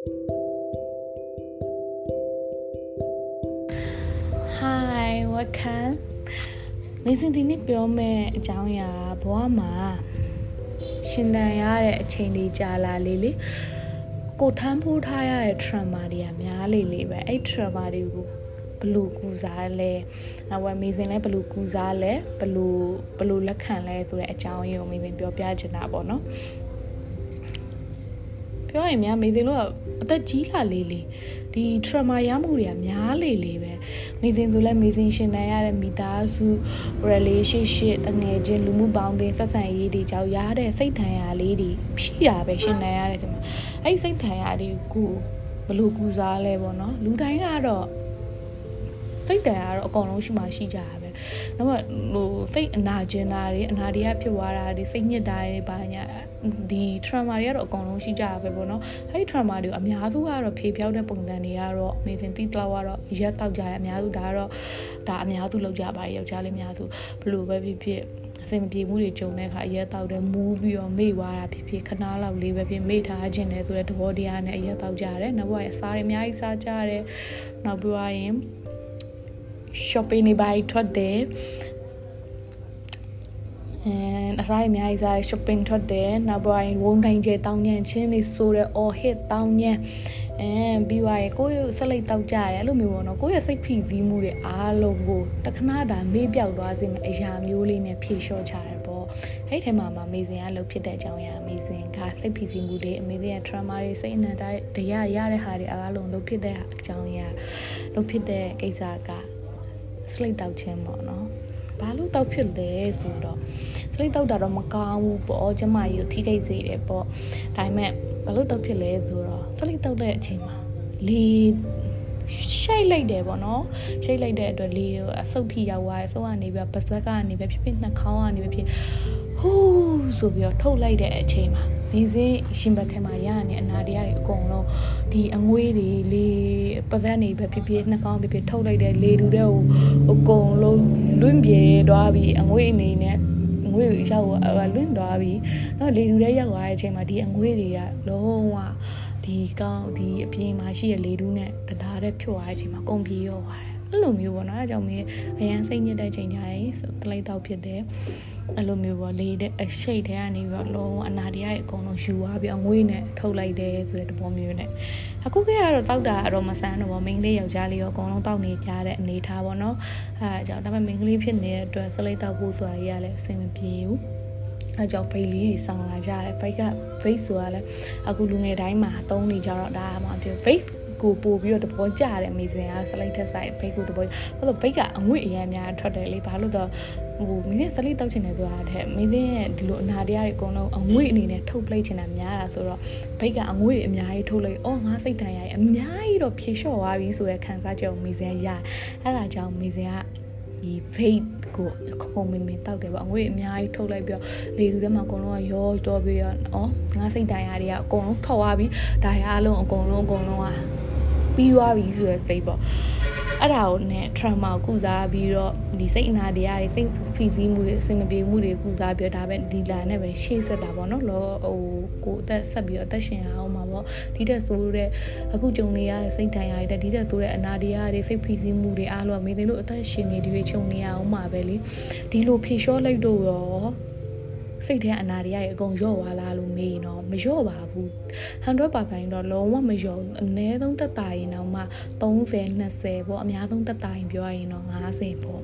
Hi welcome မေစင်ဒီနေ့ပြောမယ့်အကြောင်းအရာဘဝမှာရှင်တန်ရတဲ့အချိန်တွေကြာလာလေလေကိုထမ်းဖိုးထားရတဲ့ trauma တွေကများလေလေပဲအဲ့ trauma တွေကိုဘလူကူစားလဲအဝမေစင်လဲဘလူကူစားလဲဘလူဘလူလက်ခံလဲဆိုတဲ့အကြောင်းအရာကိုမေစင်ပြောပြချင်တာပေါ့နော် ပြောရင်များမေစင်လို့အသက်ကြီးလာလေလေဒီ trauma ရမှုတွေကများလေလေပဲမေစင်ဆိုလဲမေစင်ရှင်တန်ရတဲ့မိသားစု relationship တငယ်ချင်းလူမှုပေါင်းတင်ဆက်ဆံရေးတွေကြောင့်ရတဲ့စိတ်ထန်ရာလေးတွေရှိတာပဲရှင်တန်ရတဲ့ဒီမှာအဲ့စိတ်ထန်ရာတွေကိုဘလို့ကူစားလဲပေါ့နော်လူတိုင်းကတော့ စိတ်တန်ကတော့အကုန်လုံးရှိမှရှိကြတာပဲနောက်မှဟိုစိတ်အနာကျင်တာတွေအနာတွေကဖြစ်သွားတာတွေစိတ်ညစ်တာတွေဘာညာဒီ trauma တွေကတော့အကုန်လုံးရှိကြတာပဲပေါ့နော်အဲ့ဒီ trauma တွေကိုအများစုကတော့ဖြေဖြောက်တဲ့ပုံစံတွေကတော့ amazing တိလောက်ကတော့ရက်တောက်ကြရအများစုဒါကတော့ဒါအများစုလောက်ကြပါယောက်ျားလေးအများစုဘလို့ပဲဖြစ်ဖြစ်အစင်မပြေမှုတွေကြုံတဲ့အခါအရက်တောက်တယ်မူးပြီးတော့မေ့သွားတာဖြစ်ဖြစ်ခဏလောက်လေးပဲဖြစ်မေ့ထားခြင်းတယ်ဆိုတဲ့သဘောတရားနဲ့အရက်တောက်ကြရတယ်နောက်ဘက်အစားတွေအများကြီးစားကြရတယ်နောက်ပြီးရင် shopping တွေပါထွက်တယ်အဲအစားအများကြီးစား shopping ထွက်တယ်နောက်ပိုင်းဝုန်းတိုင်းကျတောင်းညံချင်းတွေဆိုတဲ့ or hit တောင်းညံအဲပြီးသွားရင်ကိုယ့်ရဲ့ဆက်လိုက်တောက်ကြရတယ်အဲ့လိုမျိုးပေါ့နော်ကိုယ့်ရဲ့စိတ်ဖိစီးမှုတွေအားလုံးကိုတခဏတာမေ့ပြောက်သွားစေမယ့်အရာမျိုးလေးနဲ့ဖြေလျှော့ချရတယ်ပေါ့အဲ့ထဲမှာမှမေစင်ကလှုပ်ဖြစ်တဲ့အကြောင်းအရာမေစင်ကစိတ်ဖိစီးမှုတွေအမေစင်က trauma တွေစိတ်အနန္တတရားရတဲ့ဟာတွေအားလုံးလှုပ်ဖြစ်တဲ့အကြောင်းအရာလှုပ်ဖြစ်တဲ့ကိစ္စက slate တောက်ခြင်းပေါ့နော်ဘာလို့တောက်ဖြစ်လဲဆိုတော့ slate တောက်တာတော့မကောင်းဘူးပေါ့ကျမကြီးကိုထိခိုက်စေတယ်ပေါ့ဒါပေမဲ့ဘာလို့တောက်ဖြစ်လဲဆိုတော့ slate တောက်တဲ့အချိန်မှာလေရှိုက်လိုက်တယ်ပေါ့နော်ရှိုက်လိုက်တဲ့အတွက်လေအဆုတ်ဖြီရောက်သွားတယ်အဆုတ်ကနေပြီးပါဇက်ကနေပဲဖြစ်ဖြစ်နှာခေါင်းကနေပဲဖြစ်ဟူးဆိုပြီးတော့ထုတ်လိုက်တဲ့အချိန်မှာ နေစင်းရှင်ဘက်ထဲမှာရရနေအနာတရားတွေအကုန်လုံးဒီအငွေးတွေလေပဇက်နေပဲဖြစ်ဖြစ်နှာခေါင်းဖြစ်ဖြစ်ထုတ်လိုက်တဲ့လေတူတဲ့ဟိုအကုန်လုံးလွင့်ပြေသွားပြီးအငွေးအနေနဲ့ငွေရောက်လွင့်သွားပြီးတော့လေတူတဲ့ရောက်သွားတဲ့အချိန်မှာဒီအငွေးတွေကလုံးဝဒီကောင်းဒီအပြင်မှာရှိတဲ့လေတူးနဲ့တဒါတဲ့ဖြို့သွားတဲ့အချိန်မှာကုန်ပြေရောပါတယ် အဲ့လိုမျိုးပေါ့နော်အဲကြောင့်မင်းအရန်စိတ်ညစ်တဲ့ချိန်ကြရင်တလိုက်တော့ဖြစ်တယ်အဲ့လိုမျိုးပေါ့လေတဲ့အရှိတ်ထဲကနေပြီးတော့လုံးဝအနာတရားတွေအကုန်လုံးယူသွားပြီးအငွေးနဲ့ထုတ်လိုက်တယ်ဆိုတဲ့သဘောမျိုးနဲ့အခုခေတ်ကတော့တောက်တာတော့မဆန်းတော့ဘူးမိန်းကလေးယောက်ျားလေးရောအကုန်လုံးတောက်နေကြတဲ့အနေထားပေါ့နော်အဲအကြောင်းဒါပေမဲ့မိန်းကလေးဖြစ်နေတဲ့အတွက်စလိတ်တောက်ဖို့ဆိုတာကြီးကလည်းအဆင်မပြေဘူးအဲကြောင့်ဖိတ်လေးတွေဆောင်းလာကြတယ်ဖိတ်ကဖိတ်ဆိုတာလည်းအခုလူငယ်တိုင်းမှာသုံးနေကြတော့ဒါမှမဖြစ်ဖိတ် ကိုပို့ပြီးတော့တဘောကြတယ်အမေစင်ကစလိုက်ထက်ဆိုင်ဘိတ်ကိုတဘောဘာလို့ဘိတ်ကအငွေ့အရန်များထွက်တယ်လေဘာလို့တော့ဟိုမိနဲ့စလိတောက်ချင်တယ်ဆိုတာတဲ့မိနဲ့ရဲ့ဒီလိုအနာတရားတွေအကုန်လုံးအငွေ့အနေနဲ့ထုတ်ပလိုက်ချင်တာများတာဆိုတော့ဘိတ်ကအငွေ့တွေအများကြီးထုတ်လိုက်အော်ငါစိတ်တန်ရည်အများကြီးတော့ဖြေလျှော့သွားပြီဆိုရခံစားချက်ကိုမိစင်ရအဲ့ဒါကြောင့်မိစင်ကဒီ vape ကိုခုံမင်းမင်းတောက်တယ်ပေါ့အငွေအများကြီးထုတ်လိုက်ပြီးတော့လေသူထဲမှာအကုန်လုံးကရောတော့ပြီးတော့ဩငါစိတ်တိုင်ရတွေကအကုန်လုံးထောက်သွားပြီးဒါရအလုံးအကုန်လုံးအကုန်လုံးက ပြီးသွားပြီဆိုရယ်စိတ်ပေါ့အဲ့ဒါကိုနဲ့ trauma ကိုကုစားပြီးတော့ဒီစိတ်အနာတရားတွေစိတ်ဖိစီးမှုတွေအဆင်မပြေမှုတွေကုစားပြီးတော့ဒါပဲဒီလာနဲ့ပဲရှေ့ဆက်တာပေါ့နော်လောဟိုကိုအသက်ဆက်ပြီးတော့အသက်ရှင်အောင်မှာပေါ့ဒီတက်ဆိုတဲ့အခုကြုံနေရတဲ့စိတ်ထိုင်ရတဲ့ဒီတက်ဆိုတဲ့အနာတရားတွေစိတ်ဖိစီးမှုတွေအားလုံးမေးသိလို့အသက်ရှင်နေတွေခြုံနေရအောင်မှာပဲလေဒီလိုဖြေလျှော့လိုက်တော့ရော စိတ်ထဲအနာတွေရရဲ့အကုန်ရော့သွားလားလို့မေးရင်တော့မရော့ပါဘူး100%တော့လုံးဝမရော့အနည်းဆုံးသက်သာရင်တော့မှ30 20ပေါ့အများဆုံးသက်သာရင်ပြောရရင်တော့50ပေါ့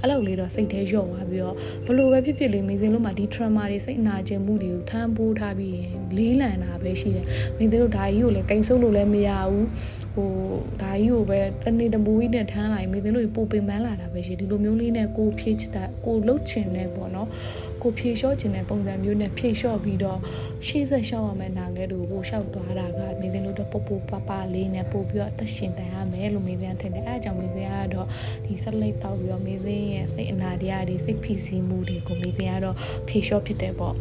အဲ့လိုလေးတော့စိတ်ထဲရော့သွားပြီးတော့ဘလို့ပဲဖြစ်ဖြစ်လေးမေးစင်လို့မှဒီ trauma တွေစိတ်နာကျင်မှုတွေကိုထမ်းပိုးထားပြီးရင်လေးလံတာပဲရှိတယ်မင်းတို့ဒါကြီးကိုလည်းကိန်းဆုပ်လို့လည်းမရဘူးဟိုဒါကြီးကိုပဲတနေ့တမိုးကြီးနဲ့ထမ်းလိုက်မင်းတို့ပိုပင်ပန်းလာတာပဲရှိဒီလိုမျိုးလေးနဲ့ကိုဖြည့်ချတာကိုလှုပ်ချင်တယ်ပေါ့နော် ကိုဖြေလျှော့ခြင်းတဲ့ပုံစံမျိုးနဲ့ဖြေလျှော့ပြီးတော့ရှေ့ဆက်လျှော့ရမယ်နာငယ်တို့ကိုလျှောက်သွားတာကမင်းတို့တော့ပပပပလေးနဲ့ပို့ပြီးတော့အသက်ရှင်တန်ရမယ်လို့မင်းစင်ထင်တယ်အဲအကြောင်းမင်းစင်ကတော့ဒီဆက်လိုက်တောက်ပြီးတော့မင်းစင်ရဲ့စိတ်အနာတရားတွေစိတ်ဖိစီးမှုတွေကိုမင်းစင်ကတော့ဖြေလျှော့ဖြစ်တယ်ပေါ့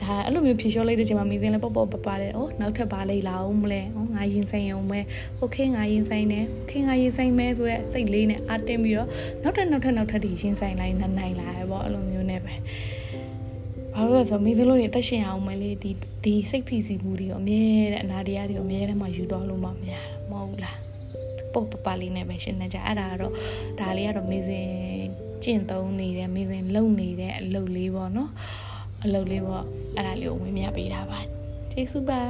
ဒါအဲ့လိုမျိုးဖြေလျှော့လိုက်တဲ့ချိန်မှာမင်းစင်လည်းပေါ့ပေါ့ပပလဲဩနောက်ထပ်ပါလိုက်လာအောင်မလဲဩငါရင်ဆိုင်အောင်မဲโอเคငါရင်ဆိုင်နေโอเคငါရင်ဆိုင်မဲဆိုရက်စိတ်လေးနဲ့အတင်းပြီးတော့နောက်ထပ်နောက်ထပ်နောက်ထပ်ဒီရင်ဆိုင်လိုက်နိုင်လာရပေါ့အဲ့လိုမျိုးနဲ့ပဲဘာ ဘာလို့လဲဆိုတော့မိသလိုတွေအသက်ရှင်အောင်မလေးဒီဒီစိတ်ဖိစီးမှုတွေအမြဲတဲ့အနာတရားတွေအမြဲတမ်းမှယူသွားလို့မှမရတာမဟုတ်လားပုတ်ပပလေးနဲ့ပဲရှင်းနေကြအဲ့ဒါကတော့ဒါလေးကတော့မေစင်ကျင့်သုံးနေတဲ့မေစင်လုံနေတဲ့အလုပ်လေးပေါ့နော် အလုပ်လေးပေါ့အဲ့ဒါလေးကိုဝင်မြပေးတာပါကျေးဇူးပါ